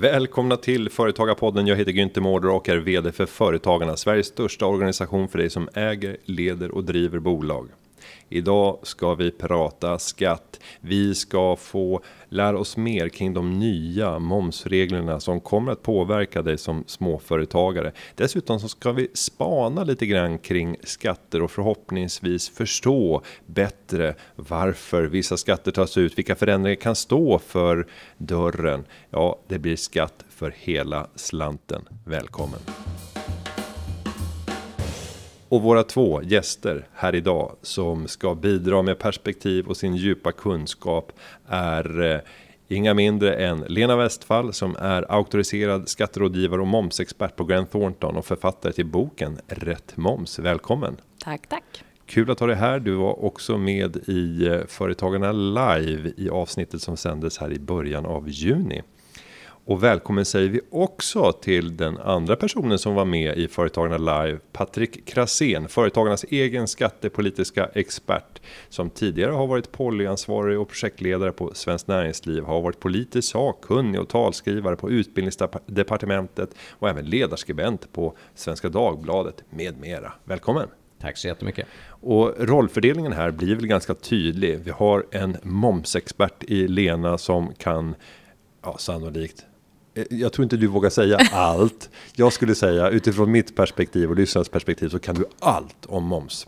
Välkomna till Företagarpodden. Jag heter Günther Mårder och är VD för Företagarna, Sveriges största organisation för dig som äger, leder och driver bolag. Idag ska vi prata skatt. Vi ska få lära oss mer kring de nya momsreglerna som kommer att påverka dig som småföretagare. Dessutom så ska vi spana lite grann kring skatter och förhoppningsvis förstå bättre varför vissa skatter tas ut, vilka förändringar kan stå för dörren. Ja, det blir skatt för hela slanten. Välkommen! Och våra två gäster här idag som ska bidra med perspektiv och sin djupa kunskap är eh, inga mindre än Lena Westfall som är auktoriserad skatterådgivare och momsexpert på Grant Thornton och författare till boken Rätt moms. Välkommen! Tack, tack! Kul att ha dig här. Du var också med i eh, Företagarna live i avsnittet som sändes här i början av juni. Och välkommen säger vi också till den andra personen som var med i Företagarna Live, Patrik Krasén, Företagarnas egen skattepolitiska expert, som tidigare har varit polyansvarig och projektledare på Svenskt Näringsliv, har varit politisk sakkunnig och talskrivare på Utbildningsdepartementet och även ledarskribent på Svenska Dagbladet med mera. Välkommen! Tack så jättemycket. Och rollfördelningen här blir väl ganska tydlig. Vi har en momsexpert i Lena som kan ja, sannolikt jag tror inte du vågar säga allt. Jag skulle säga utifrån mitt perspektiv och lyssnarens perspektiv så kan du allt om moms.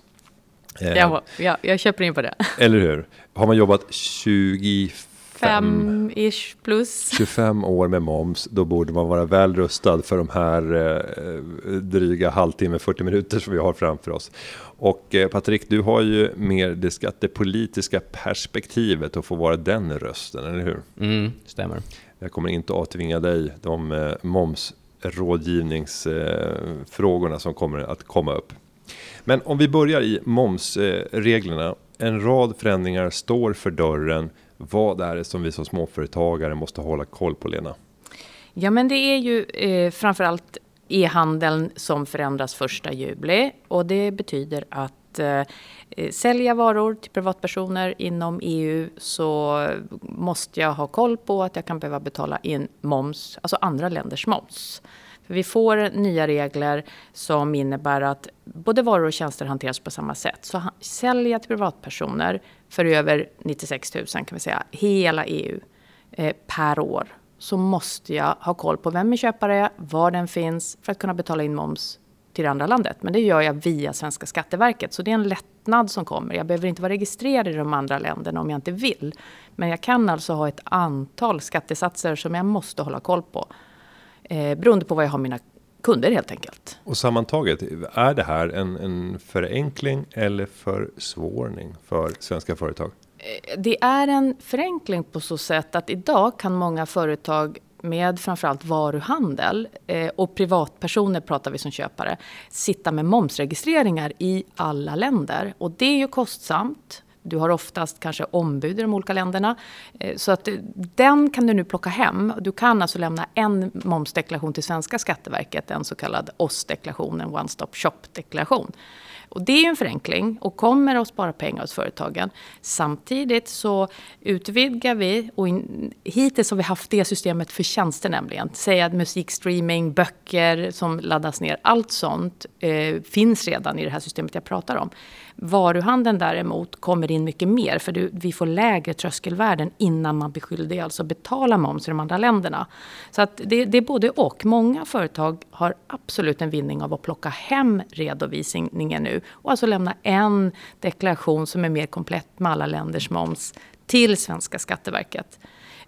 Eh, ja, ja, jag köper in på det. Eller hur? Har man jobbat 25 ish plus 25 år med moms, då borde man vara väl rustad för de här eh, dryga halvtimme, 40 minuter som vi har framför oss. Och eh, Patrik, du har ju mer det skattepolitiska perspektivet och får vara den rösten, eller hur? Mm, stämmer. Jag kommer inte avtvinga dig de eh, momsrådgivningsfrågorna eh, som kommer att komma upp. Men om vi börjar i momsreglerna. En rad förändringar står för dörren. Vad är det som vi som småföretagare måste hålla koll på, Lena? Ja, men det är ju eh, framförallt e-handeln som förändras första juli och det betyder att att eh, sälja varor till privatpersoner inom EU så måste jag ha koll på att jag kan behöva betala in moms, alltså andra länders moms. För vi får nya regler som innebär att både varor och tjänster hanteras på samma sätt. Så sälja till privatpersoner för över 96 000 kan vi säga, hela EU eh, per år så måste jag ha koll på vem min köpare är, var den finns för att kunna betala in moms till det andra landet. Men det gör jag via svenska Skatteverket. Så det är en lättnad som kommer. Jag behöver inte vara registrerad i de andra länderna om jag inte vill. Men jag kan alltså ha ett antal skattesatser som jag måste hålla koll på. Eh, beroende på vad jag har mina kunder helt enkelt. Och sammantaget, är det här en, en förenkling eller försvårning för svenska företag? Eh, det är en förenkling på så sätt att idag kan många företag med framförallt varuhandel eh, och privatpersoner pratar vi som köpare, sitta med momsregistreringar i alla länder. Och det är ju kostsamt. Du har oftast kanske ombud i de olika länderna. Eh, så att eh, den kan du nu plocka hem. Du kan alltså lämna en momsdeklaration till svenska Skatteverket, en så kallad OSS-deklaration, en one-stop shop-deklaration. Och det är en förenkling och kommer att spara pengar hos företagen. Samtidigt så utvidgar vi, och in, hittills har vi haft det systemet för tjänster nämligen. Säg att musikstreaming, böcker som laddas ner, allt sånt eh, finns redan i det här systemet jag pratar om. Varuhandeln däremot kommer in mycket mer för du, vi får lägre tröskelvärden innan man blir skyldig alltså betala moms i de andra länderna. Så att det, det är både och. Många företag har absolut en vinning av att plocka hem redovisningen nu och alltså lämna en deklaration som är mer komplett med alla länders moms till svenska Skatteverket.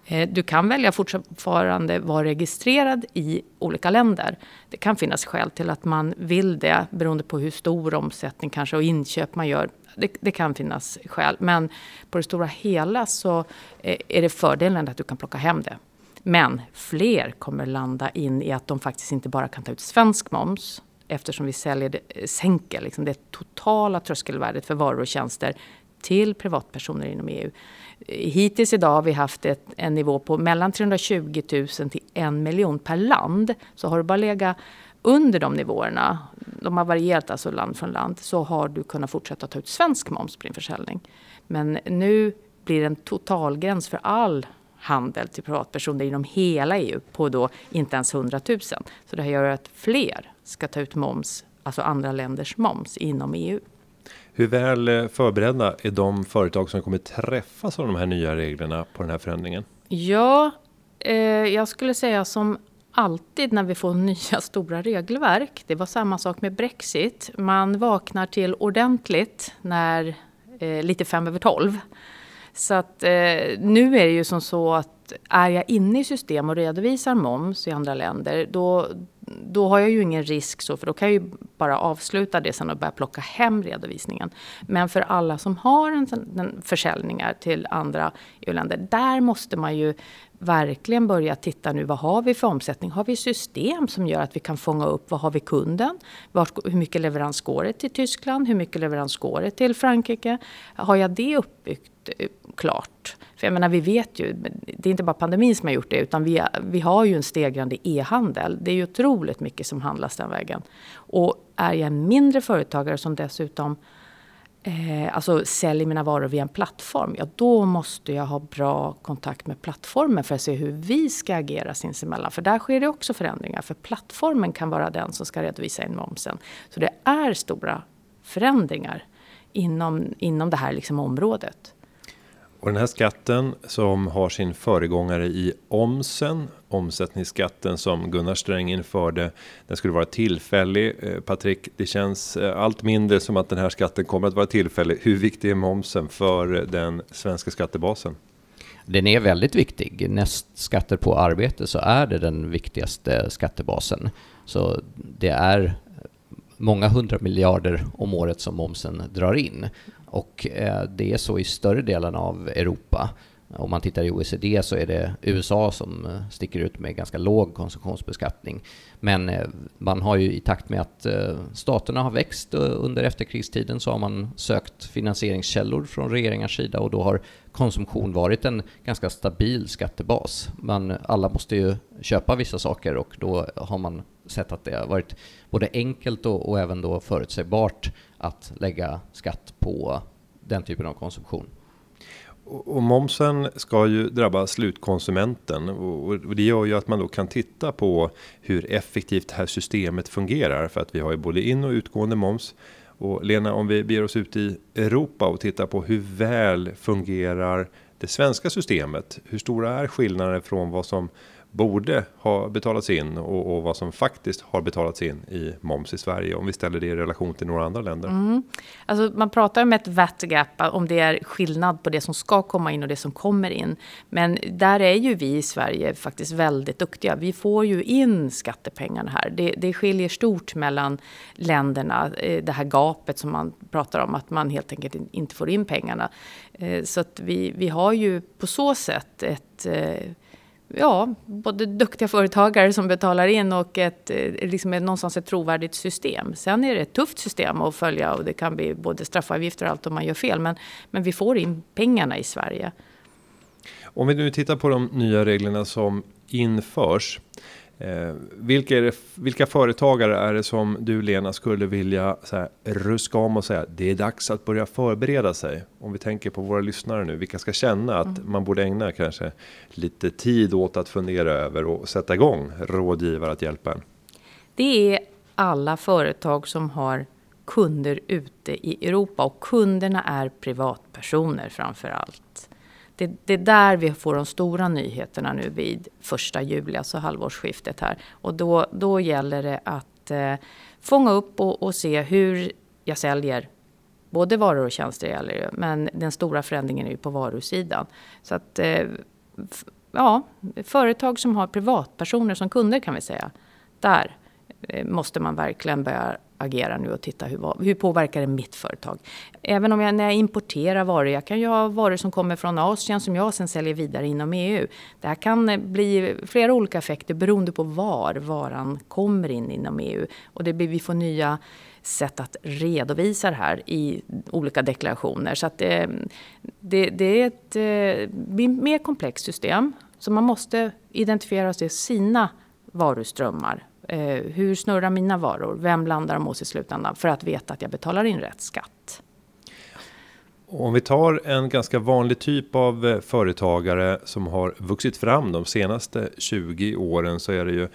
Eh, du kan välja fortfarande vara registrerad i olika länder. Det kan finnas skäl till att man vill det beroende på hur stor omsättning kanske och inköp man gör. Det, det kan finnas skäl. Men på det stora hela så eh, är det fördelen att du kan plocka hem det. Men fler kommer landa in i att de faktiskt inte bara kan ta ut svensk moms eftersom vi säljer det, eh, sänker liksom det totala tröskelvärdet för varor och tjänster till privatpersoner inom EU. Hittills idag har vi haft ett, en nivå på mellan 320 000 till en miljon per land. Så har du bara legat under de nivåerna, de har varierat alltså land från land, så har du kunnat fortsätta ta ut svensk moms på din försäljning. Men nu blir det en totalgräns för all handel till privatpersoner inom hela EU på då inte ens 100 000. Så det här gör att fler ska ta ut moms, alltså andra länders moms inom EU. Hur väl eh, förberedda är de företag som kommer träffas av de här nya reglerna på den här förändringen? Ja, eh, jag skulle säga som alltid när vi får nya stora regelverk. Det var samma sak med Brexit. Man vaknar till ordentligt när eh, lite fem över tolv. Så att eh, nu är det ju som så att är jag inne i system och redovisar moms i andra länder, då, då har jag ju ingen risk så, för då kan jag ju bara avsluta det sen och börja plocka hem redovisningen. Men för alla som har en, en försäljningar till andra EU-länder, där måste man ju verkligen börja titta nu, vad har vi för omsättning? Har vi system som gör att vi kan fånga upp, vad har vi kunden? hur mycket leverans går det till Tyskland? Hur mycket leverans går det till Frankrike? Har jag det uppbyggt eh, klart? För jag menar, vi vet ju, det är inte bara pandemin som har gjort det, utan vi, vi har ju en stegrande e-handel. Det är ju otroligt mycket som handlas den vägen. Och är jag en mindre företagare som dessutom eh, alltså säljer mina varor via en plattform, ja då måste jag ha bra kontakt med plattformen för att se hur vi ska agera sinsemellan. För där sker det också förändringar, för plattformen kan vara den som ska redovisa in momsen. Så det är stora förändringar inom, inom det här liksom området. Och den här skatten som har sin föregångare i omsen, omsättningsskatten som Gunnar Sträng införde, den skulle vara tillfällig. Eh, Patrik, det känns eh, allt mindre som att den här skatten kommer att vara tillfällig. Hur viktig är momsen för eh, den svenska skattebasen? Den är väldigt viktig. Näst skatter på arbete så är det den viktigaste skattebasen. Så det är många hundra miljarder om året som momsen drar in. Och eh, det är så i större delen av Europa. Om man tittar i OECD så är det USA som eh, sticker ut med ganska låg konsumtionsbeskattning. Men eh, man har ju i takt med att staterna har växt under efterkrigstiden så har man sökt finansieringskällor från regeringars sida och då har konsumtion varit en ganska stabil skattebas. Man, alla måste ju köpa vissa saker och då har man sett att det har varit både enkelt och, och även då förutsägbart att lägga skatt på den typen av konsumtion. Och momsen ska ju drabba slutkonsumenten och det gör ju att man då kan titta på hur effektivt det här systemet fungerar för att vi har ju både in och utgående moms. Och Lena, om vi beger oss ut i Europa och tittar på hur väl fungerar det svenska systemet? Hur stora är skillnaderna från vad som borde ha betalats in och, och, vad som faktiskt har betalats in i moms i Sverige om vi ställer det i relation till några andra länder. Mm. Alltså man pratar om ett VAT gap om det är skillnad på det som ska komma in och det som kommer in. Men där är ju vi i Sverige faktiskt väldigt duktiga. Vi får ju in skattepengarna här. Det, det skiljer stort mellan länderna. Eh, det här gapet som man pratar om att man helt enkelt inte får in pengarna. Eh, så att vi, vi har ju på så sätt ett eh, ja, både duktiga företagare som betalar in och ett, eh, liksom någonstans ett trovärdigt system. Sen är det ett tufft system att följa och det kan bli både straffavgifter och allt om man gör fel. Men, men vi får in pengarna i Sverige. Om vi nu tittar på de nya reglerna som införs. Eh, vilka, det, vilka företagare är det som du Lena skulle vilja så här, ruska om och säga det är dags att börja förbereda sig? Om vi tänker på våra lyssnare nu, vilka ska känna att mm. man borde ägna kanske lite tid åt att fundera över och sätta igång rådgivare att hjälpa en? Det är alla företag som har kunder ute i Europa och kunderna är privatpersoner framför allt. Det, det, är där vi får de stora nyheterna nu vid första juli, alltså halvårsskiftet här. Och då, då gäller det att eh, fånga upp och, och, se hur jag säljer både varor och tjänster gäller det, men den stora förändringen är ju på varusidan. Så att, eh, ja, företag som har privatpersoner som kunder kan vi säga, där eh, måste man verkligen börja agerar nu och titta hur, hur påverkar det mitt företag. Även om jag när jag importerar varor, jag kan ju ha varor som kommer från Asien som jag sen säljer vidare inom EU. Det här kan eh, bli flera olika effekter beroende på var varan kommer in inom EU. Och det blir, vi får nya sätt att redovisa det här i olika deklarationer. Så att det, det, det är ett eh, mer komplext system. Så man måste identifiera sig sina varuströmmar Eh, hur snurrar mina varor? Vem landar de hos i slutändan? För att veta att jag betalar in rätt skatt. Om vi tar en ganska vanlig typ av eh, företagare som har vuxit fram de senaste 20 åren så är det ju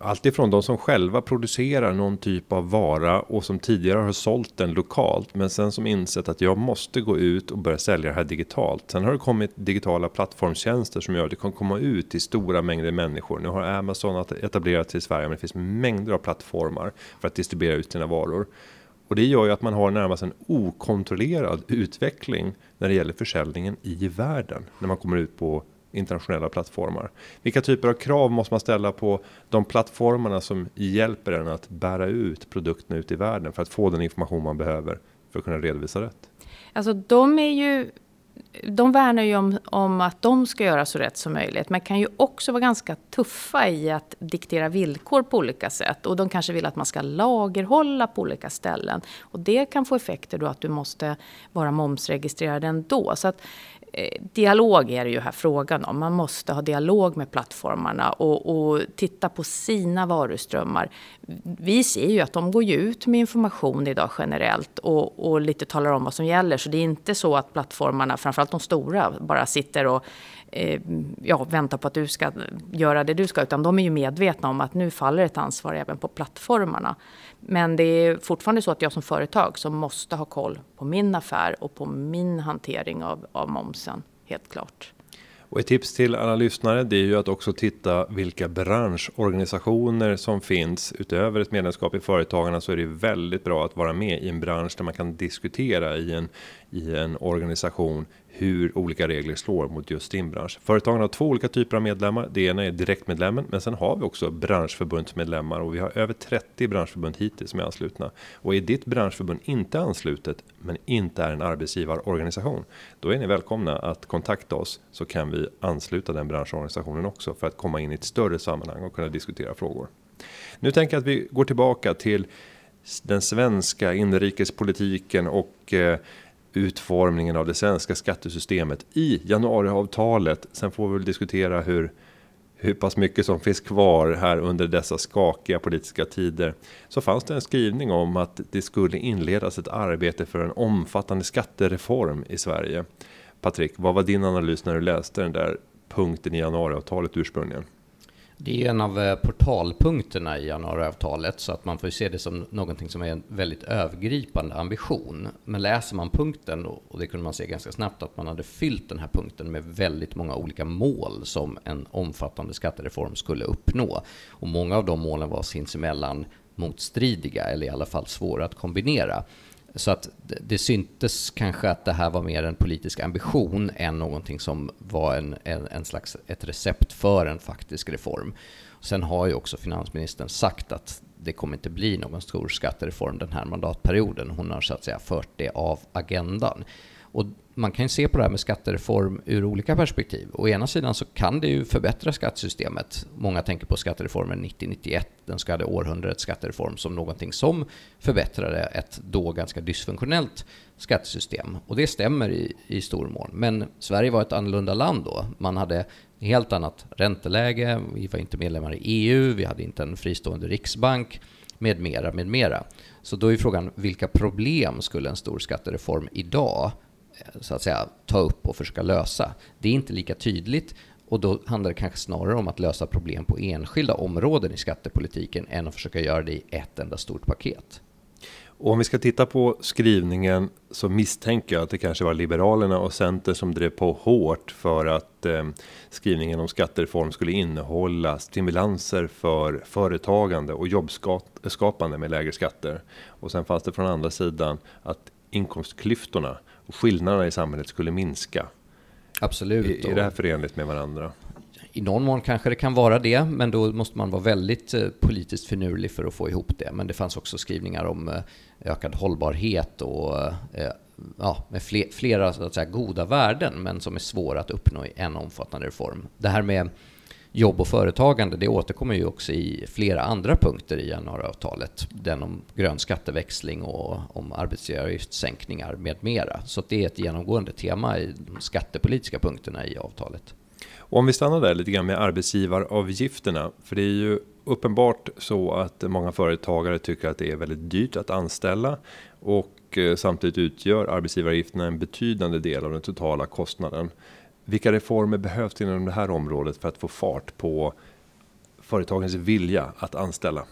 Alltifrån de som själva producerar någon typ av vara och som tidigare har sålt den lokalt men sen som insett att jag måste gå ut och börja sälja det här digitalt. Sen har det kommit digitala plattformstjänster som gör att det kan komma ut till stora mängder människor. Nu har Amazon etablerat sig i Sverige men det finns mängder av plattformar för att distribuera ut sina varor. Och det gör ju att man har närmast en okontrollerad utveckling när det gäller försäljningen i världen när man kommer ut på internationella plattformar. Vilka typer av krav måste man ställa på de plattformarna som hjälper en att bära ut produkterna ut i världen för att få den information man behöver för att kunna redovisa rätt? Alltså de är ju de värnar ju om, om, att de ska göra så rätt som möjligt, men kan ju också vara ganska tuffa i att diktera villkor på olika sätt. Och de kanske vill att man ska lagerhålla på olika ställen. Och det kan få effekter då att du måste vara momsregistrerad ändå. Så att Eh, Eh, dialog är det ju här frågan om. Man måste ha dialog med plattformarna och, och, titta på sina varuströmmar. Vi ser ju att de går ut med information idag generellt och, och lite talar om vad som gäller. Så det är inte så att plattformarna, framförallt de stora, bara sitter och eh, ja, väntar på att du ska göra det du ska. Utan de är ju medvetna om att nu faller ett ansvar även på plattformarna. Men det är fortfarande så att jag som företag som måste ha koll på min affär och på min hantering av, av momsen, helt klart. Och ett tips till alla lyssnare det är ju att också titta vilka branschorganisationer som finns. Utöver ett medlemskap i Företagarna så är det väldigt bra att vara med i en bransch där man kan diskutera i en, i en organisation hur olika regler slår mot just din bransch. Företagen har två olika typer av medlemmar. Det ena är direktmedlemmen, men sen har vi också branschförbundsmedlemmar och vi har över 30 branschförbund hittills som är anslutna. Och är ditt branschförbund inte anslutet, men inte är en arbetsgivarorganisation, då är ni välkomna att kontakta oss så kan vi ansluta den branschorganisationen också för att komma in i ett större sammanhang och kunna diskutera frågor. Nu tänker jag att vi går tillbaka till den svenska inrikespolitiken och eh, utformningen av det svenska skattesystemet i januariavtalet. Sen får vi väl diskutera hur hur pass mycket som finns kvar här under dessa skakiga politiska tider så fanns det en skrivning om att det skulle inledas ett arbete för en omfattande skattereform i Sverige. Patrik, vad var din analys när du läste den där punkten i januariavtalet ursprungligen? Det är en av eh, portalpunkterna i januariavtalet så att man får se det som någonting som är en väldigt övergripande ambition. Men läser man punkten, och det kunde man se ganska snabbt att man hade fyllt den här punkten med väldigt många olika mål som en omfattande skattereform skulle uppnå. Och många av de målen var sinsemellan motstridiga eller i alla fall svåra att kombinera. Så att det syntes kanske att det här var mer en politisk ambition än någonting som var en, en, en slags ett recept för en faktisk reform. Sen har ju också finansministern sagt att det kommer inte bli någon stor skattereform den här mandatperioden. Hon har så att säga fört det av agendan. Och man kan ju se på det här med skattereform ur olika perspektiv. Å ena sidan så kan det ju förbättra skattesystemet. Många tänker på skattereformen 90-91, den så kallade århundradets skattereform, som någonting som förbättrade ett då ganska dysfunktionellt skattesystem. Och det stämmer i, i stor mån. Men Sverige var ett annorlunda land då. Man hade helt annat ränteläge, vi var inte medlemmar i EU, vi hade inte en fristående riksbank med mera, med mera. Så då är frågan, vilka problem skulle en stor skattereform idag Eh, så att säga ta upp och försöka lösa. Det är inte lika tydligt och då handlar det kanske snarare om att lösa problem på enskilda områden i skattepolitiken än att försöka göra det i ett enda stort paket. Och om vi ska titta på skrivningen så misstänker jag att det kanske var Liberalerna och Centern som drev på hårt för att eh, skrivningen om skattereform skulle innehålla stimulanser för företagande och jobbskapande med lägre skatter. Och sen fanns det från andra sidan att inkomstklyftorna och skillnaderna i samhället skulle minska. Absolut. Är, är det här förenligt med varandra? I någon mån kanske det kan vara det, men då måste man vara väldigt eh, politiskt finurlig för att få ihop det. Men det fanns också skrivningar om eh, ökad hållbarhet och eh, ja, med flera så att säga, goda värden, men som är svåra att uppnå i en omfattande reform. Det här med jobb och företagande, det återkommer ju också i flera andra punkter i januariavtalet. Den om grön skatteväxling och om arbetsgivaravgiftssänkningar med mera. Så det är ett genomgående tema i de skattepolitiska punkterna i avtalet. Och om vi stannar där lite grann med arbetsgivaravgifterna. För det är ju uppenbart så att många företagare tycker att det är väldigt dyrt att anställa. Och eh, samtidigt utgör arbetsgivaravgifterna en betydande del av den totala kostnaden. Vilka reformer behövs inom det här området för att få fart på företagens vilja att anställa?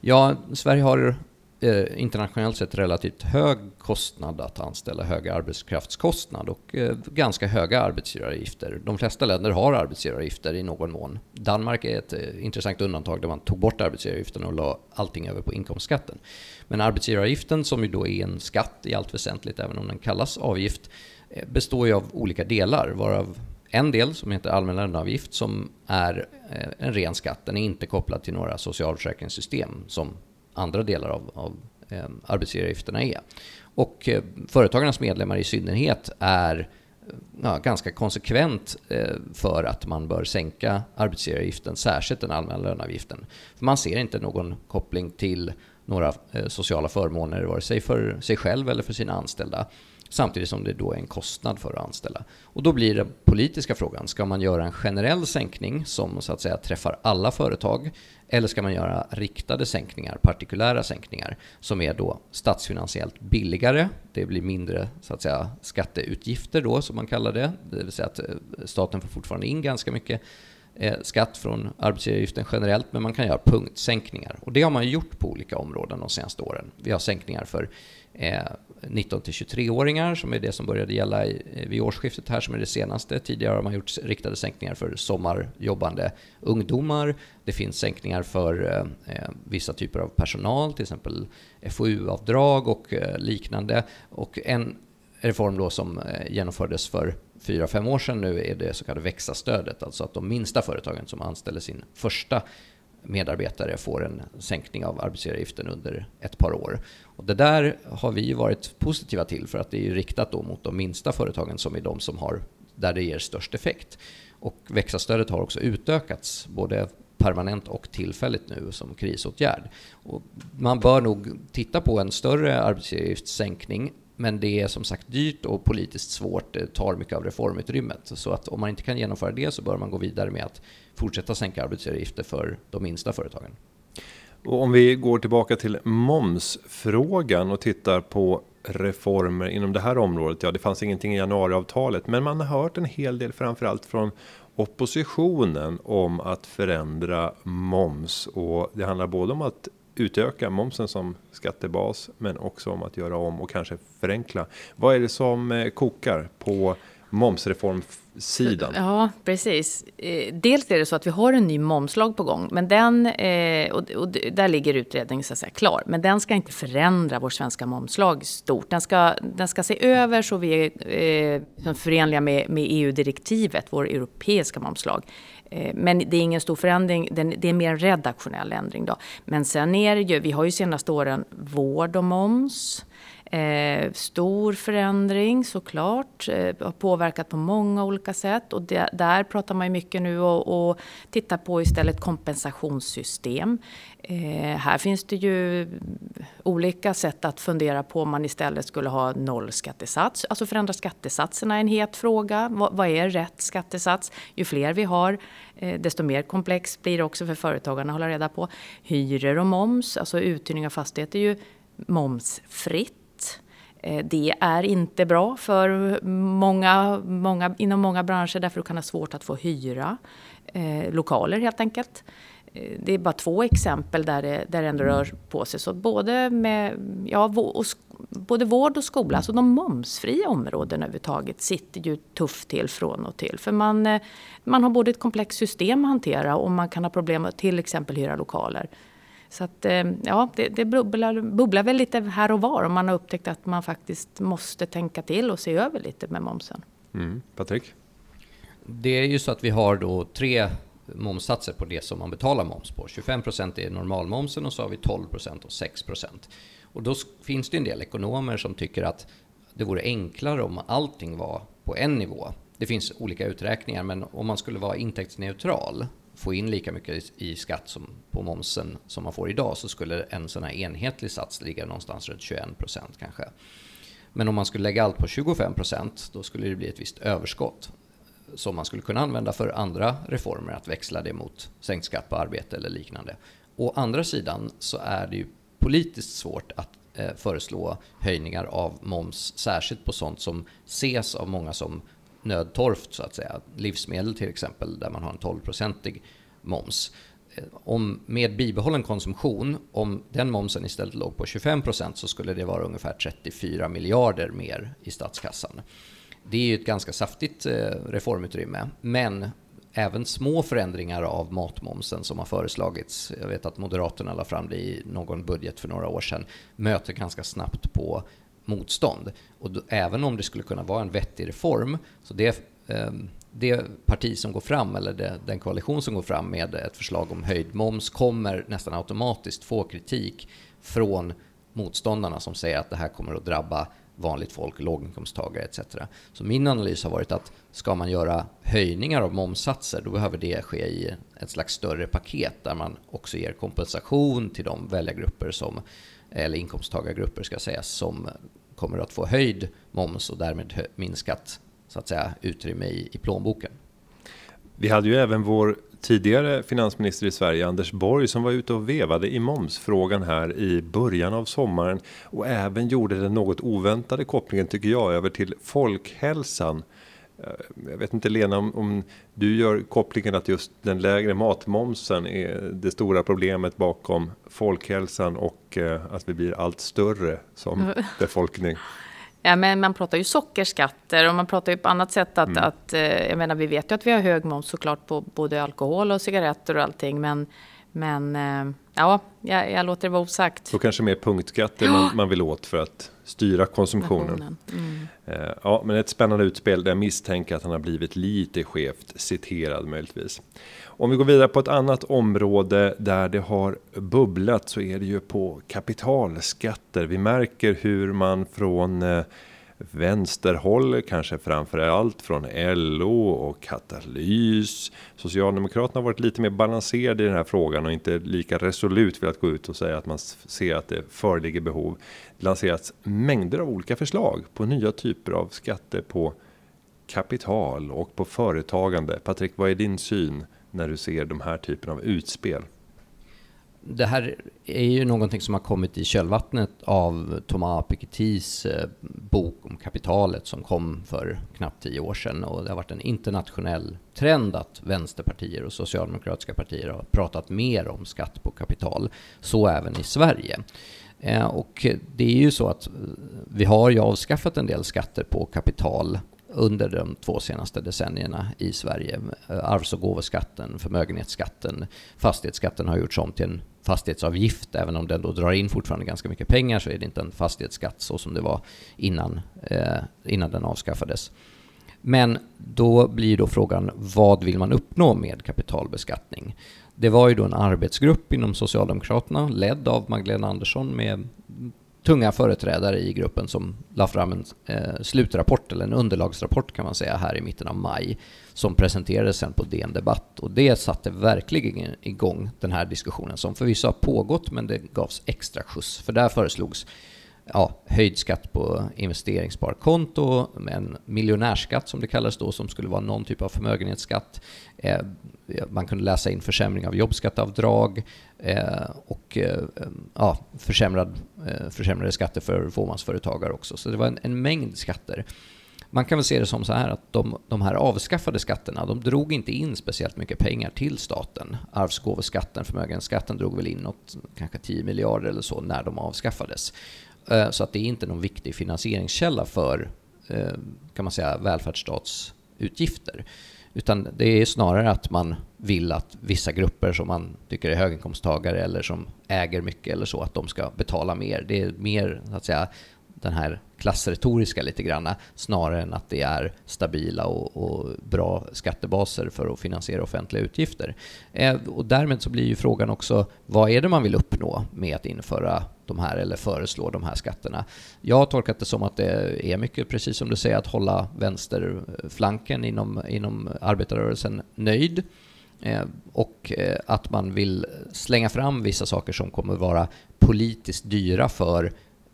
Ja, Sverige har eh, internationellt sett relativt hög kostnad att anställa, hög arbetskraftskostnad och eh, ganska höga arbetsgivaravgifter. De flesta länder har arbetsgivaravgifter i någon mån. Danmark är ett eh, intressant undantag där man tog bort arbetsgivaravgiften och la allting över på inkomstskatten. Men arbetsgivaravgiften som ju då är en skatt i allt väsentligt, även om den kallas avgift, Eh, består ju av olika delar varav en del som heter allmän löneavgift som är eh, en ren skatt. Den är inte kopplad till några socialförsäkringssystem som andra delar av, av eh, arbetsgivaravgifterna är. Och eh, företagarnas medlemmar i synnerhet är ja, ganska konsekvent eh, för att man bör sänka arbetsgivaravgiften, särskilt den allmänna löneavgiften. För man ser inte någon koppling till några eh, sociala förmåner, vare sig för sig själv eller för sina anställda. Samtidigt som det då är en kostnad för att anställa. Och då blir den politiska frågan, ska man göra en generell sänkning som så att säga träffar alla företag? Eller ska man göra riktade sänkningar, partikulära sänkningar, som är då statsfinansiellt billigare. Det blir mindre så att säga, skatteutgifter då, som man kallar det. Det vill säga att eh, staten får fortfarande in ganska mycket eh, skatt från arbetsgivaravgiften generellt, men man kan göra punktsänkningar. Och det har man gjort på olika områden de senaste åren. Vi har sänkningar för Eh, 19 till 23-åringar som är det som började gälla eh, vid årsskiftet här som är det senaste. Tidigare har man gjort riktade sänkningar för sommarjobbande ungdomar. Det finns sänkningar för eh, eh vissa typer av personal, till exempel FoU-avdrag och eh, liknande. Och en reform då som eh, genomfördes för fyra, fem år sedan nu är det så kallade växa-stödet, alltså att de minsta företagen som anställer sin första medarbetare får en sänkning av arbetsgivaravgiften under ett par år. Och det där har vi varit positiva till för att det är riktat då mot de minsta företagen som är de som har, där det ger störst effekt. Och växa-stödet har också utökats, både permanent och tillfälligt nu som krisåtgärd. Och man bör nog titta på en större arbetsgivaravgiftssänkning men det är som sagt dyrt och politiskt svårt. Det tar mycket av reformutrymmet. Så att om man inte kan genomföra det så bör man gå vidare med att fortsätta sänka arbetsgivaravgifter för de minsta företagen. Och om vi går tillbaka till momsfrågan och tittar på reformer inom det här området. Ja, det fanns ingenting i januariavtalet, men man har hört en hel del, framförallt från oppositionen om att förändra moms och det handlar både om att utöka momsen som skattebas, men också om att göra om och kanske förenkla. Vad är det som eh, kokar på momsreformsidan? Ja, precis. Eh, dels är det så att vi har en ny momslag på gång, men den, eh, och där ligger utredningen så att säga klar, men den ska inte förändra vår svenska momslag stort. Den ska, den ska se över så vi är eh, förenliga med, med EU-direktivet, vår europeiska momslag. Men det är ingen stor förändring, det är mer en redaktionell ändring. Då. Men sen är det ju, vi har ju senaste åren vård och moms, Eh, stor förändring såklart, eh, har påverkat på många olika sätt och det, där pratar man ju mycket nu och, och tittar på istället kompensationssystem. Eh, här finns det ju olika sätt att fundera på om man istället skulle ha noll skattesats. alltså förändra skattesatserna är en het fråga. Vad, vad är rätt skattesats? Ju fler vi har, eh, desto mer komplext blir det också för företagarna att hålla reda på. Hyror och moms, alltså uthyrning av fastigheter är ju momsfritt Eh, det är inte bra för många, många, inom många branscher därför du kan ha svårt att få hyra eh, lokaler helt enkelt. Eh, det är bara två exempel där det, där det ändå rör på sig. Så både, med, ja, och, både vård och skola, alltså de momsfria områdena överhuvudtaget, sitter ju tufft till från och till. För man, eh, man har både ett komplext system att hantera och man kan ha problem att till exempel hyra lokaler. Så att, eh, ja, det, det bubblar, bubblar väl lite här och var och man har upptäckt att man faktiskt måste tänka till och se över lite med momsen. Mm. Patrik? Det är ju så att vi har då tre momssatser på det som man betalar moms på. 25% är normalmomsen och så har vi 12% och 6%. Och då finns det en del ekonomer som tycker att det vore enklare om allting var på en nivå. Det finns olika uträkningar, men om man skulle vara intäktsneutral få in lika mycket i skatt som på momsen som man får idag så skulle en sån här enhetlig sats ligga någonstans runt 21 procent kanske. Men om man skulle lägga allt på 25 procent då skulle det bli ett visst överskott. som man skulle kunna använda för andra reformer, att växla det mot sänkt skatt på arbete eller liknande. Å andra sidan så är det ju politiskt svårt att eh, föreslå höjningar av moms, särskilt på sånt som ses av många som nödtorft så att säga. Livsmedel till exempel, där man har en 12-procentig moms. Eh, om med bibehållen konsumtion, om den momsen istället låg på 25 procent så skulle det vara ungefär 34 miljarder mer i statskassan. Det är ju ett ganska saftigt eh, reformutrymme, men även små förändringar av matmomsen som har föreslagits, jag vet att Moderaterna la fram det i någon budget för några år sedan, möter ganska snabbt på motstånd. Och då, även om det skulle kunna vara en vettig reform, så det, eh, det parti som går fram, eller det, den koalition som går fram med ett förslag om höjd moms kommer nästan automatiskt få kritik från motståndarna som säger att det här kommer att drabba vanligt folk, låginkomsttagare etc. Så min analys har varit att ska man göra höjningar av momssatser då behöver det ske i ett slags större paket där man också ger kompensation till de väljargrupper som, eller inkomsttagargrupper ska sägas, som kommer att få höjd moms och därmed minskat så att säga, utrymme i, i plånboken. Vi hade ju även vår tidigare finansminister i Sverige, Anders Borg, som var ute och vevade i momsfrågan här i början av sommaren och även gjorde den något oväntade kopplingen tycker jag över till folkhälsan. Eh, jag vet inte Lena om, om, du gör kopplingen att just den lägre matmomsen är det stora problemet bakom folkhälsan och eh, att vi blir allt större som befolkning. Ja, men man pratar ju sockerskatter och man pratar ju på annat sätt att, mm. att eh, jag menar vi vet ju att vi har hög moms såklart på både alkohol och cigaretter och allting men men ja, jag, jag låter det vara osagt. Så kanske mer punktskatter ja. man, man vill åt för att styra konsumtionen. Mm. Eh, ja, men ett spännande utspel där jag misstänker att han har blivit lite skevt citerad möjligtvis. Om vi går vidare på ett annat område där det har bubblat så är det ju på kapitalskatter. Vi märker hur man från eh, vänsterhåll, kanske framför allt från LO och Katalys. Socialdemokraterna har varit lite mer balanserade i den här frågan och inte lika resolut velat gå ut och säga att man ser att det föreligger behov. Det lanserats mängder av olika förslag på nya typer av skatter på kapital och på företagande. Patrik, vad är din syn när du ser de här typen av utspel? Det här är ju någonting som har kommit i kölvattnet av Thomas Pikettys eh, bok om kapitalet som kom för knappt tio år sedan och det har varit en internationell trend att vänsterpartier och socialdemokratiska partier har pratat mer om skatt på kapital, så även i Sverige. Eh, och det är ju så att eh, vi har ju avskaffat en del skatter på kapital under de två senaste decennierna i Sverige. Arvs och gåvoskatten, förmögenhetsskatten, fastighetsskatten har gjorts om till en fastighetsavgift. Även om den då drar in fortfarande ganska mycket pengar så är det inte en fastighetsskatt så som det var innan, eh, innan den avskaffades. Men då blir då frågan vad vill man uppnå med kapitalbeskattning? Det var ju då en arbetsgrupp inom Socialdemokraterna ledd av Magdalena Andersson med tunga företrädare i gruppen som la fram en eh, slutrapport, eller en underlagsrapport kan man säga, här i mitten av maj, som presenterades sen på DN Debatt. Och det satte verkligen igång den här diskussionen, som förvisso har pågått, men det gavs extra skjuts. För där föreslogs ja, höjd skatt på investeringssparkonto, en miljonärskatt som det kallades då, som skulle vara någon typ av förmögenhetsskatt. Eh, man kunde läsa in försämring av jobbskatteavdrag eh, och eh, ja, försämrad, eh, försämrade skatter för fåmansföretagare också. Så det var en, en, mängd skatter. Man kan väl se det som så här att de, de här avskaffade skatterna, de drog inte in speciellt mycket pengar till staten. Arvsgåvoskatten, förmögenhetsskatten drog väl in något, kanske 10 miljarder eller så när de avskaffades. Eh, så att det är inte någon viktig finansieringskälla för, eh, kan man säga, välfärdsstatsutgifter. Utan det är snarare att man vill att vissa grupper som man tycker är höginkomsttagare eller som äger mycket eller så, att de ska betala mer. Det är mer, så att säga, den här klassretoriska lite grann, snarare än att det är stabila och, och, bra skattebaser för att finansiera offentliga utgifter. Eh, och därmed så blir ju frågan också, vad är det man vill uppnå med att införa de här eller föreslå de här skatterna? Jag har tolkat det som att det är mycket, precis som du säger, att hålla vänsterflanken inom, inom arbetarrörelsen nöjd eh, och eh, att man vill slänga fram vissa saker som kommer vara politiskt dyra för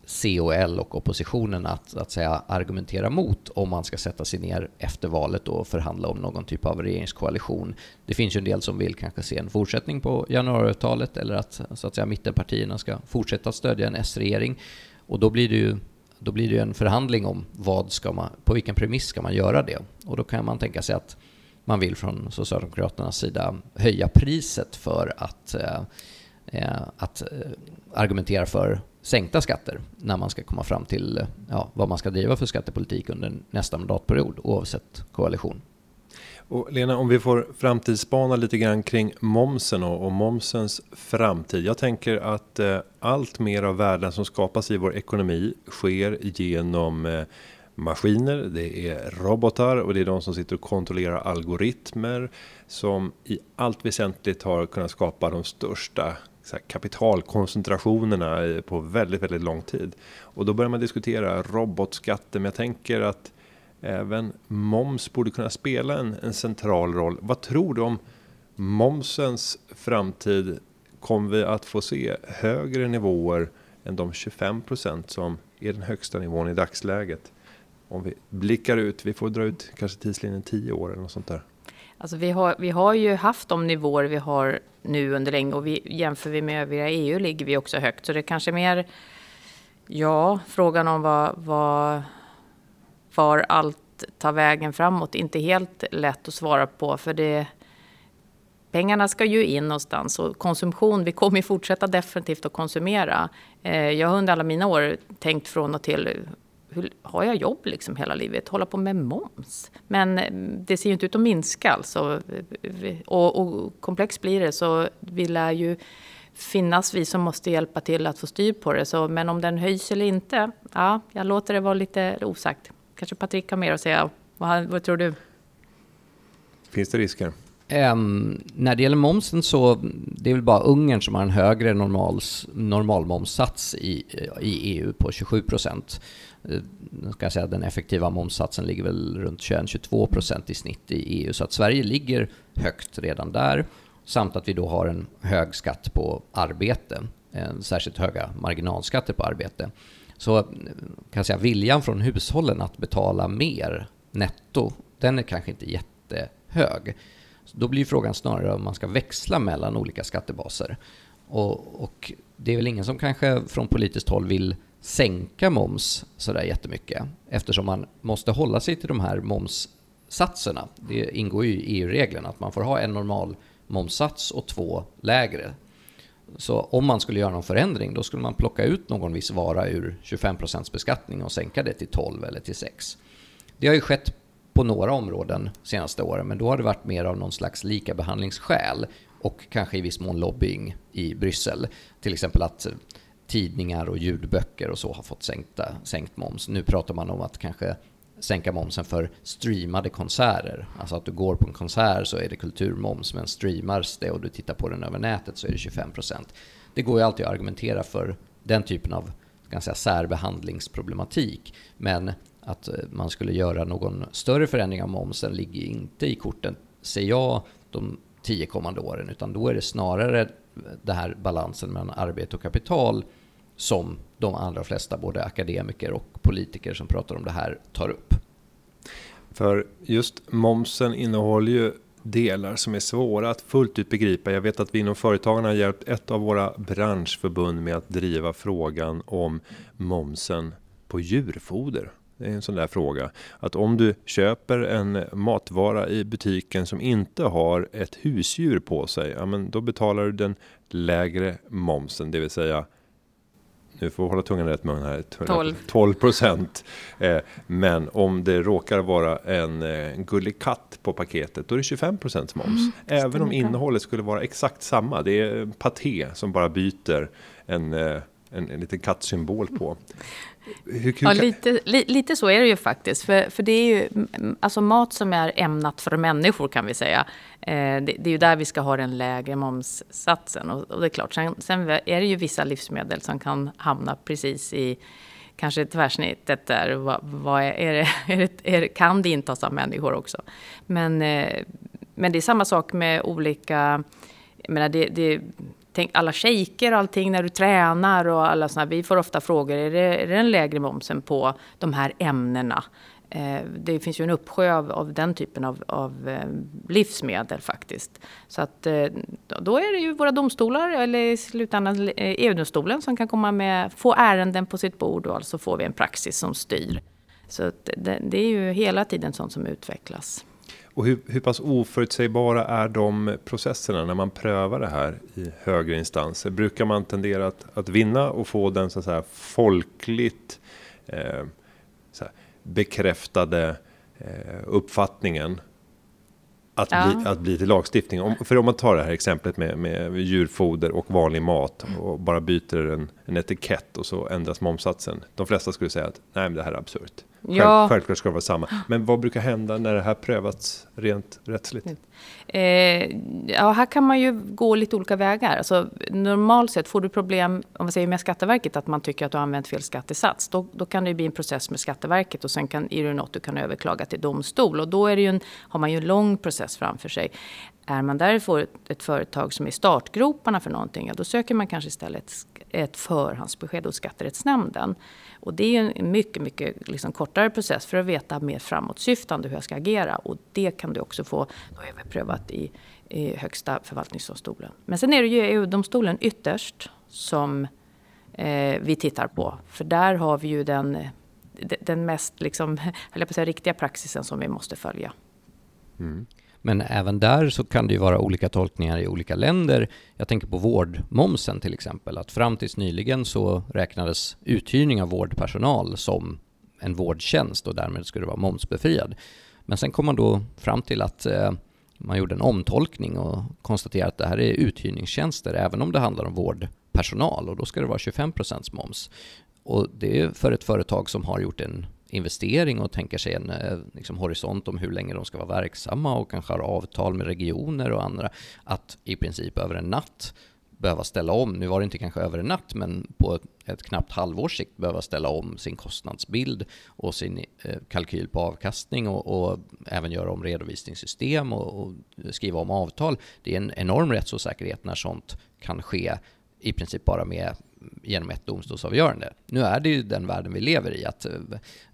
C och L och oppositionen att, att säga, argumentera mot om man ska sätta sig ner efter valet och förhandla om någon typ av regeringskoalition. Det finns ju en del som vill kanske se en fortsättning på januariavtalet eller att, så att säga, mittenpartierna ska fortsätta stödja en S-regering. Och då blir det ju då blir det en förhandling om vad ska man, på vilken premiss ska man göra det. Och då kan man tänka sig att man vill från Socialdemokraternas sida höja priset för att, eh, eh att eh, argumentera för sänkta skatter när man ska komma fram till ja, vad man ska driva för skattepolitik under nästa mandatperiod oavsett koalition. Och Lena, om vi får framtidsspana lite grann kring momsen och, och momsens framtid. Jag tänker att eh, allt mer av värden som skapas i vår ekonomi sker genom eh, maskiner, det är robotar och det är de som sitter och kontrollerar algoritmer som i allt väsentligt har kunnat skapa de största kapitalkoncentrationerna på väldigt, väldigt lång tid. Och då börjar man diskutera robotskatter, men jag tänker att även moms borde kunna spela en, en central roll. Vad tror du om momsens framtid? Kommer vi att få se högre nivåer än de 25 procent som är den högsta nivån i dagsläget? Om vi blickar ut, vi får dra ut kanske tidslinjen 10 år eller något sånt där. Alltså vi, har, vi har ju haft de nivåer vi har nu under länge och vi, jämför vi med övriga EU ligger vi också högt. Så det är kanske mer, ja, frågan om vad, vad, var allt tar vägen framåt. Inte helt lätt att svara på för det pengarna ska ju in någonstans och konsumtion, vi kommer ju fortsätta definitivt att konsumera. Eh, jag har under alla mina år tänkt från och till hur, har jag jobb liksom hela livet? Hålla på med moms? Men eh, det ser ju inte ut att minska alltså. Och, och komplext blir det så vi lär ju finnas vi som måste hjälpa till att få styr på det. Så, men om den höjs eller inte, ja, jag låter det vara lite osagt. Kanske Patrik har mer att säga. Vad, vad tror du? Finns det risker? Um, när det gäller momsen så det är väl bara Ungern som har en högre normals, normalmomssats i, i EU på 27 procent. Uh, ska säga, den effektiva momssatsen ligger väl runt 21-22 procent i snitt i EU. Så att Sverige ligger högt redan där. Samt att vi då har en hög skatt på arbete. En särskilt höga marginalskatter på arbete. Så eh, kan jag säga, viljan från hushållen att betala mer netto, den är kanske inte jättehög. Då blir frågan snarare om man ska växla mellan olika skattebaser. Och, och, det är väl ingen som kanske från politiskt håll vill sänka moms sådär jättemycket eftersom man måste hålla sig till de här momssatserna. Det ingår ju i EU-reglerna att man får ha en normal momssats och två lägre. Så om man skulle göra någon förändring då skulle man plocka ut någon viss vara ur 25% beskattning och sänka det till 12 eller till 6. Det har ju skett på några områden senaste åren, men då har det varit mer av någon slags likabehandlingsskäl och kanske i viss mån lobbying i Bryssel. Till exempel att tidningar och ljudböcker och så har fått sänkta, sänkt moms. Nu pratar man om att kanske sänka momsen för streamade konserter. Alltså att du går på en konsert så är det kulturmoms, men streamas det och du tittar på den över nätet så är det 25%. Det går ju alltid att argumentera för den typen av kan säga, särbehandlingsproblematik. Men att eh, man skulle göra någon större förändring av momsen ligger inte i korten, ser jag, de tio kommande åren. Utan då är det snarare den här balansen mellan arbete och kapital som de allra flesta, både akademiker och politiker som pratar om det här, tar upp. För just momsen innehåller ju delar som är svåra att fullt ut begripa. Jag vet att vi inom Företagarna har hjälpt ett av våra branschförbund med att driva frågan om momsen på djurfoder. Det är en sån där fråga. Att om du köper en matvara i butiken som inte har ett husdjur på sig. Ja, men då betalar du den lägre momsen, det vill säga nu får vi hålla tungan rätt mun här. 12. 12 procent. Eh, men om det råkar vara en, en eh, gullig katt på paketet, då är det 25 procents moms. Mm, Även om innehållet skulle vara exakt samma. Det är paté som bara byter en, eh, en, en liten kattsymbol på. Hur, hur ja, lite, li, lite så är det ju faktiskt. För, för det är ju alltså mat som är ämnat för människor kan vi säga. Eh, det, det, är ju där vi ska ha den lägre momssatsen. Och, och det är klart, sen, sen, är det ju vissa livsmedel som kan hamna precis i kanske tvärsnittet där. Vad, vad är, är, det, är, det, är det, kan det intas av människor också? Men, eh, men det är samma sak med olika... Jag menar, det, det tänk alla shejker och allting när du tränar och alla sådana. Vi får ofta frågor, är det, är det en lägre momsen på de här ämnena? Eh, det finns ju en uppsjö av, av den typen av, av, eh, livsmedel faktiskt. Så att eh, då är det ju våra domstolar eller i slutändan eh, EU-domstolen som kan komma med, få ärenden på sitt bord och alltså får vi en praxis som styr. Så det, det är ju hela tiden sånt som utvecklas. Och hur, hur pass oförutsägbara är de processerna när man prövar det här i högre instanser? Brukar man tendera att, att vinna och få den så att säga folkligt eh, så här, bekräftade eh, uppfattningen att, ja. bli, att bli till lagstiftning. Om, för om man tar det här exemplet med, med djurfoder och vanlig mat och bara byter en, en etikett och så ändras momsatsen. De flesta skulle säga att nej, men det här är absurt. Själv, ja. Självklart ska det vara samma. Men vad brukar hända när det här prövats rent rättsligt? Eh, ja, här kan man ju gå lite olika vägar. Alltså, normalt sett får du problem om man säger med Skatteverket att man tycker att du har använt fel skattesats. Då, då kan det bli en process med Skatteverket och sen kan, är det något du kan överklaga till domstol. Och då är det ju en, har man ju en lång process framför sig. Är man därför ett, ett företag som är i startgroparna för någonting, ja, då söker man kanske istället ett förhandsbesked hos Skatterättsnämnden. Och det är en mycket, mycket liksom kortare process för att veta mer framåtsyftande hur jag ska agera. Och det kan du också få då prövat i, i Högsta förvaltningsdomstolen. Men sen är det ju EU-domstolen ytterst som eh, vi tittar på. För där har vi ju den, den mest liksom, jag på säga, riktiga praxisen som vi måste följa. Mm. Men även där så kan det ju vara olika tolkningar i olika länder. Jag tänker på vårdmomsen till exempel, att fram tills nyligen så räknades uthyrning av vårdpersonal som en vårdtjänst och därmed skulle det vara momsbefriad. Men sen kom man då fram till att eh, man gjorde en omtolkning och konstaterade att det här är uthyrningstjänster även om det handlar om vårdpersonal och då ska det vara 25% moms. Och det är för ett företag som har gjort en investering och tänker sig en eh, liksom, horisont om hur länge de ska vara verksamma och kanske har avtal med regioner och andra, att i princip över en natt behöva ställa om, nu var det inte kanske över en natt, men på ett, ett knappt halvårs sikt behöva ställa om sin kostnadsbild och sin eh, kalkyl på avkastning och, och, även göra om redovisningssystem och, och, skriva om avtal. Det är en enorm rättsosäkerhet när sånt kan ske i princip bara med genom ett domstolsavgörande. Nu är det ju den världen vi lever i, att eh,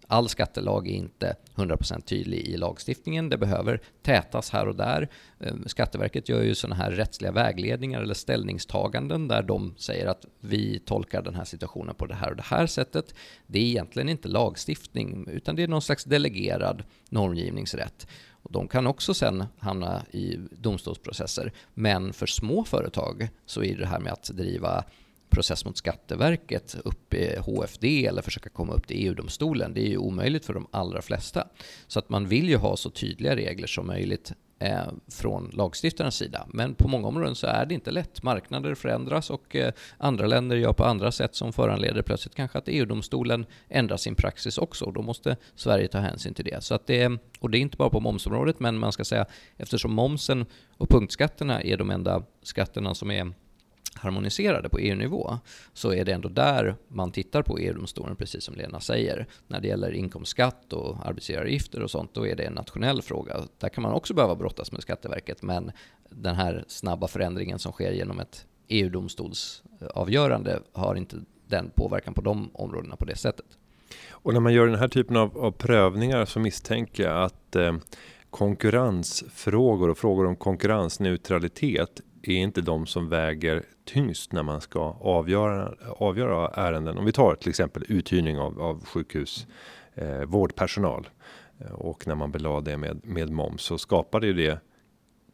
all skattelag är inte 100% tydlig i lagstiftningen. Det behöver tätas här och där. Eh, Skatteverket gör ju sådana här rättsliga vägledningar eller ställningstaganden där de säger att vi tolkar den här situationen på det här och det här sättet. Det är egentligen inte lagstiftning utan det är någon slags delegerad normgivningsrätt. Och de kan också sen hamna i domstolsprocesser. Men för små företag så är det här med att driva process mot Skatteverket upp i HFD eller försöka komma upp till EU-domstolen. Det är ju omöjligt för de allra flesta. Så att man vill ju ha så tydliga regler som möjligt eh, från lagstiftarens sida. Men på många områden så är det inte lätt. Marknader förändras och eh, andra länder gör på andra sätt som föranleder plötsligt kanske att EU-domstolen ändrar sin praxis också. och Då måste Sverige ta hänsyn till det. Så att det och det är inte bara på momsområdet, men man ska säga eftersom momsen och punktskatterna är de enda skatterna som är harmoniserade på EU-nivå så är det ändå där man tittar på EU-domstolen, precis som Lena säger. När det gäller inkomstskatt och arbetsgivaravgifter och sånt, då är det en nationell fråga. Där kan man också behöva brottas med Skatteverket, men den här snabba förändringen som sker genom ett EU-domstolsavgörande har inte den påverkan på de områdena på det sättet. Och när man gör den här typen av, av prövningar så misstänker jag att eh, konkurrensfrågor och frågor om konkurrensneutralitet är inte de som väger tyngst när man ska avgöra, avgöra ärenden. Om vi tar till exempel uthyrning av, av sjukhus, eh, vårdpersonal eh, och när man belade det med, med moms så skapade det ju det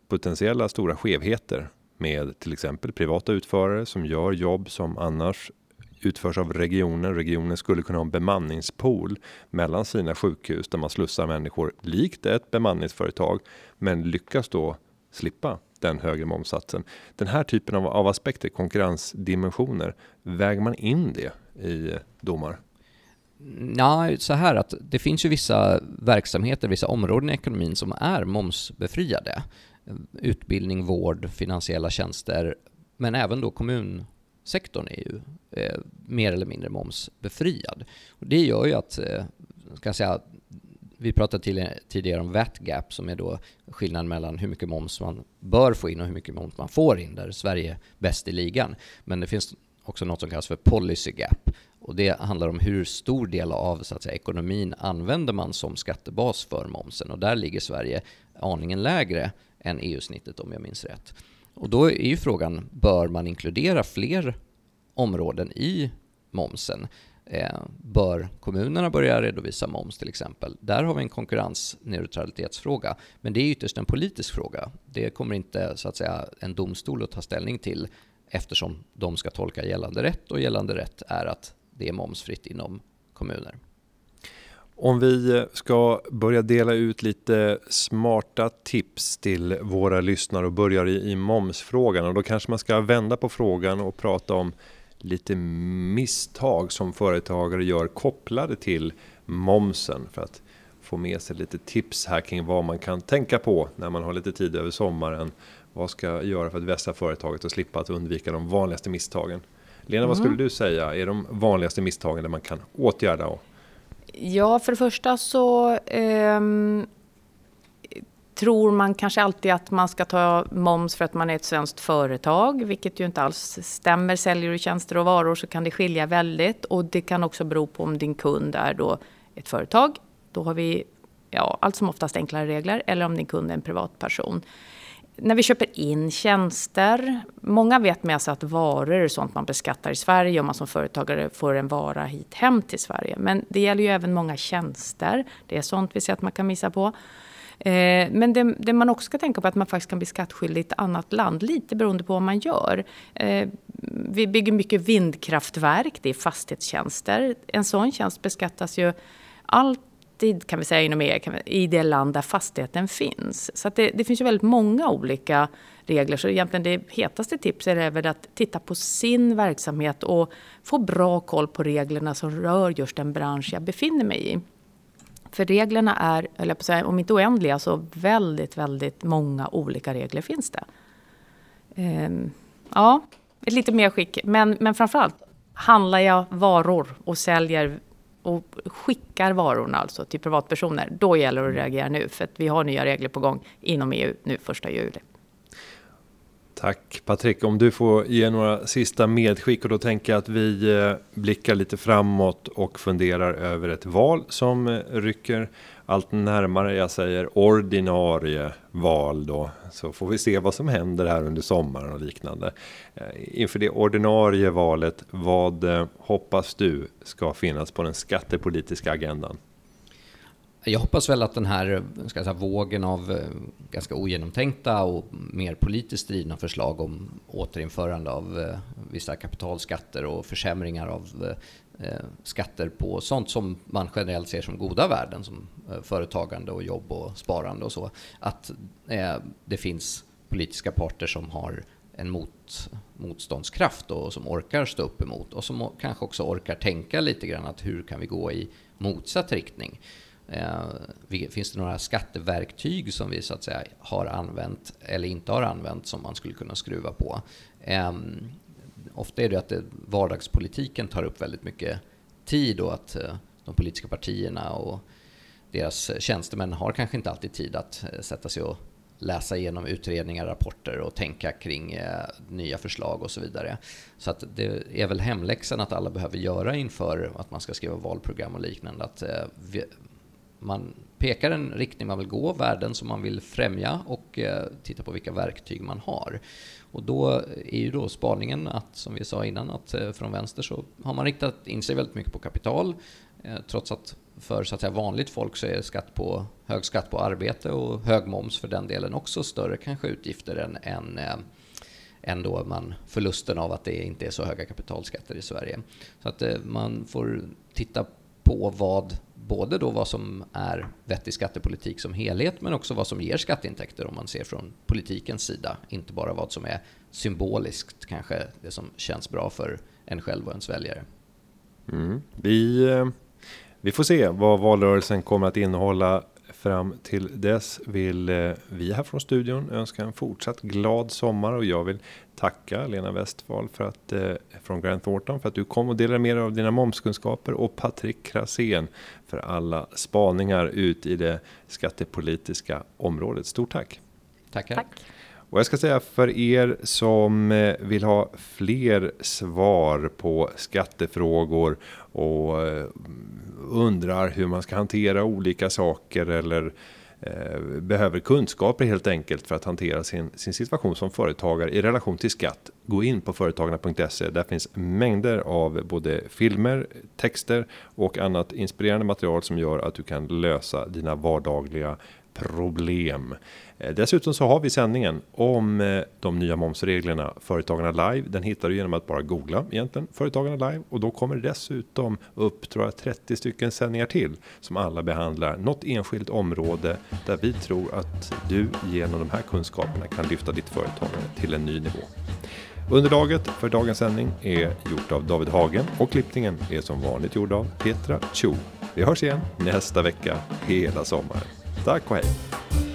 potentiella stora skevheter med till exempel privata utförare som gör jobb som annars utförs av regionen. Regionen skulle kunna ha en bemanningspool mellan sina sjukhus där man slussar människor likt ett bemanningsföretag, men lyckas då slippa den högre momsatsen. Den här typen av, av aspekter, konkurrensdimensioner, väger man in det i eh, domar? Nej, så här att det finns ju vissa verksamheter, vissa områden i ekonomin som är momsbefriade. Utbildning, vård, finansiella tjänster, men även då kommunsektorn är ju eh, mer eller mindre momsbefriad. Och det gör ju att, eh, ska jag säga, vi pratade tidigare om VAT gap som är då skillnaden mellan hur mycket moms man bör få in och hur mycket moms man får in, där Sverige är bäst i ligan. Men det finns också något som kallas för policy gap och det handlar om hur stor del av så att säga, ekonomin använder man som skattebas för momsen och där ligger Sverige aningen lägre än EU-snittet om jag minns rätt. Och då är ju frågan, bör man inkludera fler områden i momsen? Eh, bör kommunerna börja redovisa moms till exempel? Där har vi en konkurrensneutralitetsfråga. Men det är ytterst en politisk fråga. Det kommer inte så att säga en domstol att ta ställning till eftersom de ska tolka gällande rätt och gällande rätt är att det är momsfritt inom kommuner. Om vi ska börja dela ut lite smarta tips till våra lyssnare och börjar i, i momsfrågan och då kanske man ska vända på frågan och prata om lite misstag som företagare gör kopplade till momsen för att få med sig lite tips här kring vad man kan tänka på när man har lite tid över sommaren. Vad ska jag göra för att vässa företaget och slippa att undvika de vanligaste misstagen? Lena, mm. vad skulle du säga är de vanligaste misstagen där man kan åtgärda? Och... Ja, för det första så um tror man kanske alltid att man ska ta moms för att man är ett svenskt företag, vilket ju inte alls stämmer. Säljer du tjänster och varor så kan det skilja väldigt och det kan också bero på om din kund är då ett företag. Då har vi ja, allt som oftast enklare regler eller om din kund är en privatperson. När vi köper in tjänster, många vet med sig att varor är sånt man beskattar i Sverige om man som företagare får en vara hit hem till Sverige. Men det gäller ju även många tjänster. Det är sånt vi ser att man kan missa på. Eh, men det, det, man också ska tänka på är att man faktiskt kan bli skattskyldig i ett annat land, lite beroende på vad man gör. Eh, vi bygger mycket vindkraftverk, det är fastighetstjänster. En sån tjänst beskattas ju alltid, kan vi säga inom EU, i det land där fastigheten finns. Så det, det, finns ju väldigt många olika regler. Så egentligen det hetaste tipset är väl att titta på sin verksamhet och få bra koll på reglerna som rör just den bransch jag befinner mig i. För reglerna är, eller på säga, om inte oändliga, så väldigt, väldigt många olika regler finns det. Ehm, ja, ett lite mer skick. Men, men framförallt, handlar jag varor och säljer och skickar varorna alltså till privatpersoner, då gäller det att reagera nu. För att vi har nya regler på gång inom EU nu första juli. Tack Patrik, om du får ge några sista medskick och då tänker jag att vi eh, blickar lite framåt och funderar över ett val som eh, rycker allt närmare. Jag säger ordinarie val då, så får vi se vad som händer här under sommaren och liknande. Eh, inför det ordinarie valet, vad hoppas du ska finnas på den skattepolitiska agendan? Jag hoppas väl att den här ska säga, vågen av eh, ganska ogenomtänkta och mer politiskt drivna förslag om återinförande av eh, vissa kapitalskatter och försämringar av eh, skatter på sånt som man generellt ser som goda värden som företagande och jobb och sparande och så. Att det finns politiska parter som har en mot, motståndskraft och som orkar stå upp emot och som kanske också orkar tänka lite grann att hur kan vi gå i motsatt riktning. Eh, finns det några skatteverktyg som vi så att säga har använt eller inte har använt som man skulle kunna skruva på? Ehm, ofta är det att det, vardagspolitiken tar upp väldigt mycket tid och att eh, de politiska partierna och deras tjänstemän har kanske inte alltid tid att eh, sätta sig och läsa igenom utredningar, rapporter och tänka kring eh, nya förslag och så vidare. Så att det är väl hemläxan att alla behöver göra inför att man ska skriva valprogram och liknande. Att eh, man pekar en riktning man vill gå, värden som man vill främja och eh, titta på vilka verktyg man har. Och då är ju då spaningen att, som vi sa innan, att eh, från vänster så har man riktat in sig väldigt mycket på kapital, eh, trots att för så att säga, vanligt folk så är skatt på, hög skatt på arbete och hög moms för den delen också större kanske utgifter än, än eh, än då man, förlusten av att det inte är så höga kapitalskatter i Sverige. Så att eh, man får titta på vad både då vad som är vettig skattepolitik som helhet men också vad som ger skatteintäkter om man ser från politikens sida. Inte bara vad som är symboliskt kanske det som känns bra för en själv och ens väljare. Mm. Vi, eh, vi får se vad valrörelsen kommer att innehålla Fram till dess vill eh, vi här från studion önska en fortsatt glad sommar och jag vill tacka Lena Westfall för att eh, från Grant Thornton för att du kom och delade med dig av dina momskunskaper och Patrik Krasén för alla spaningar ut i det skattepolitiska området. Stort tack! Tackar! Tack. Och jag ska säga för er som eh, vill ha fler svar på skattefrågor och eh, undrar hur man ska hantera olika saker eller eh, behöver kunskaper helt enkelt för att hantera sin, sin situation som företagare i relation till skatt. Gå in på företagarna.se. Där finns mängder av både filmer, texter och annat inspirerande material som gör att du kan lösa dina vardagliga problem. Eh, dessutom så har vi sändningen om eh, de nya momsreglerna Företagarna Live. Den hittar du genom att bara googla egentligen Företagarna Live och då kommer det dessutom upp tror jag 30 stycken sändningar till som alla behandlar något enskilt område där vi tror att du genom de här kunskaperna kan lyfta ditt företagande till en ny nivå. Underlaget för dagens sändning är gjort av David Hagen och klippningen är som vanligt gjord av Petra Cho. Vi hörs igen nästa vecka hela sommaren. Tack och hej!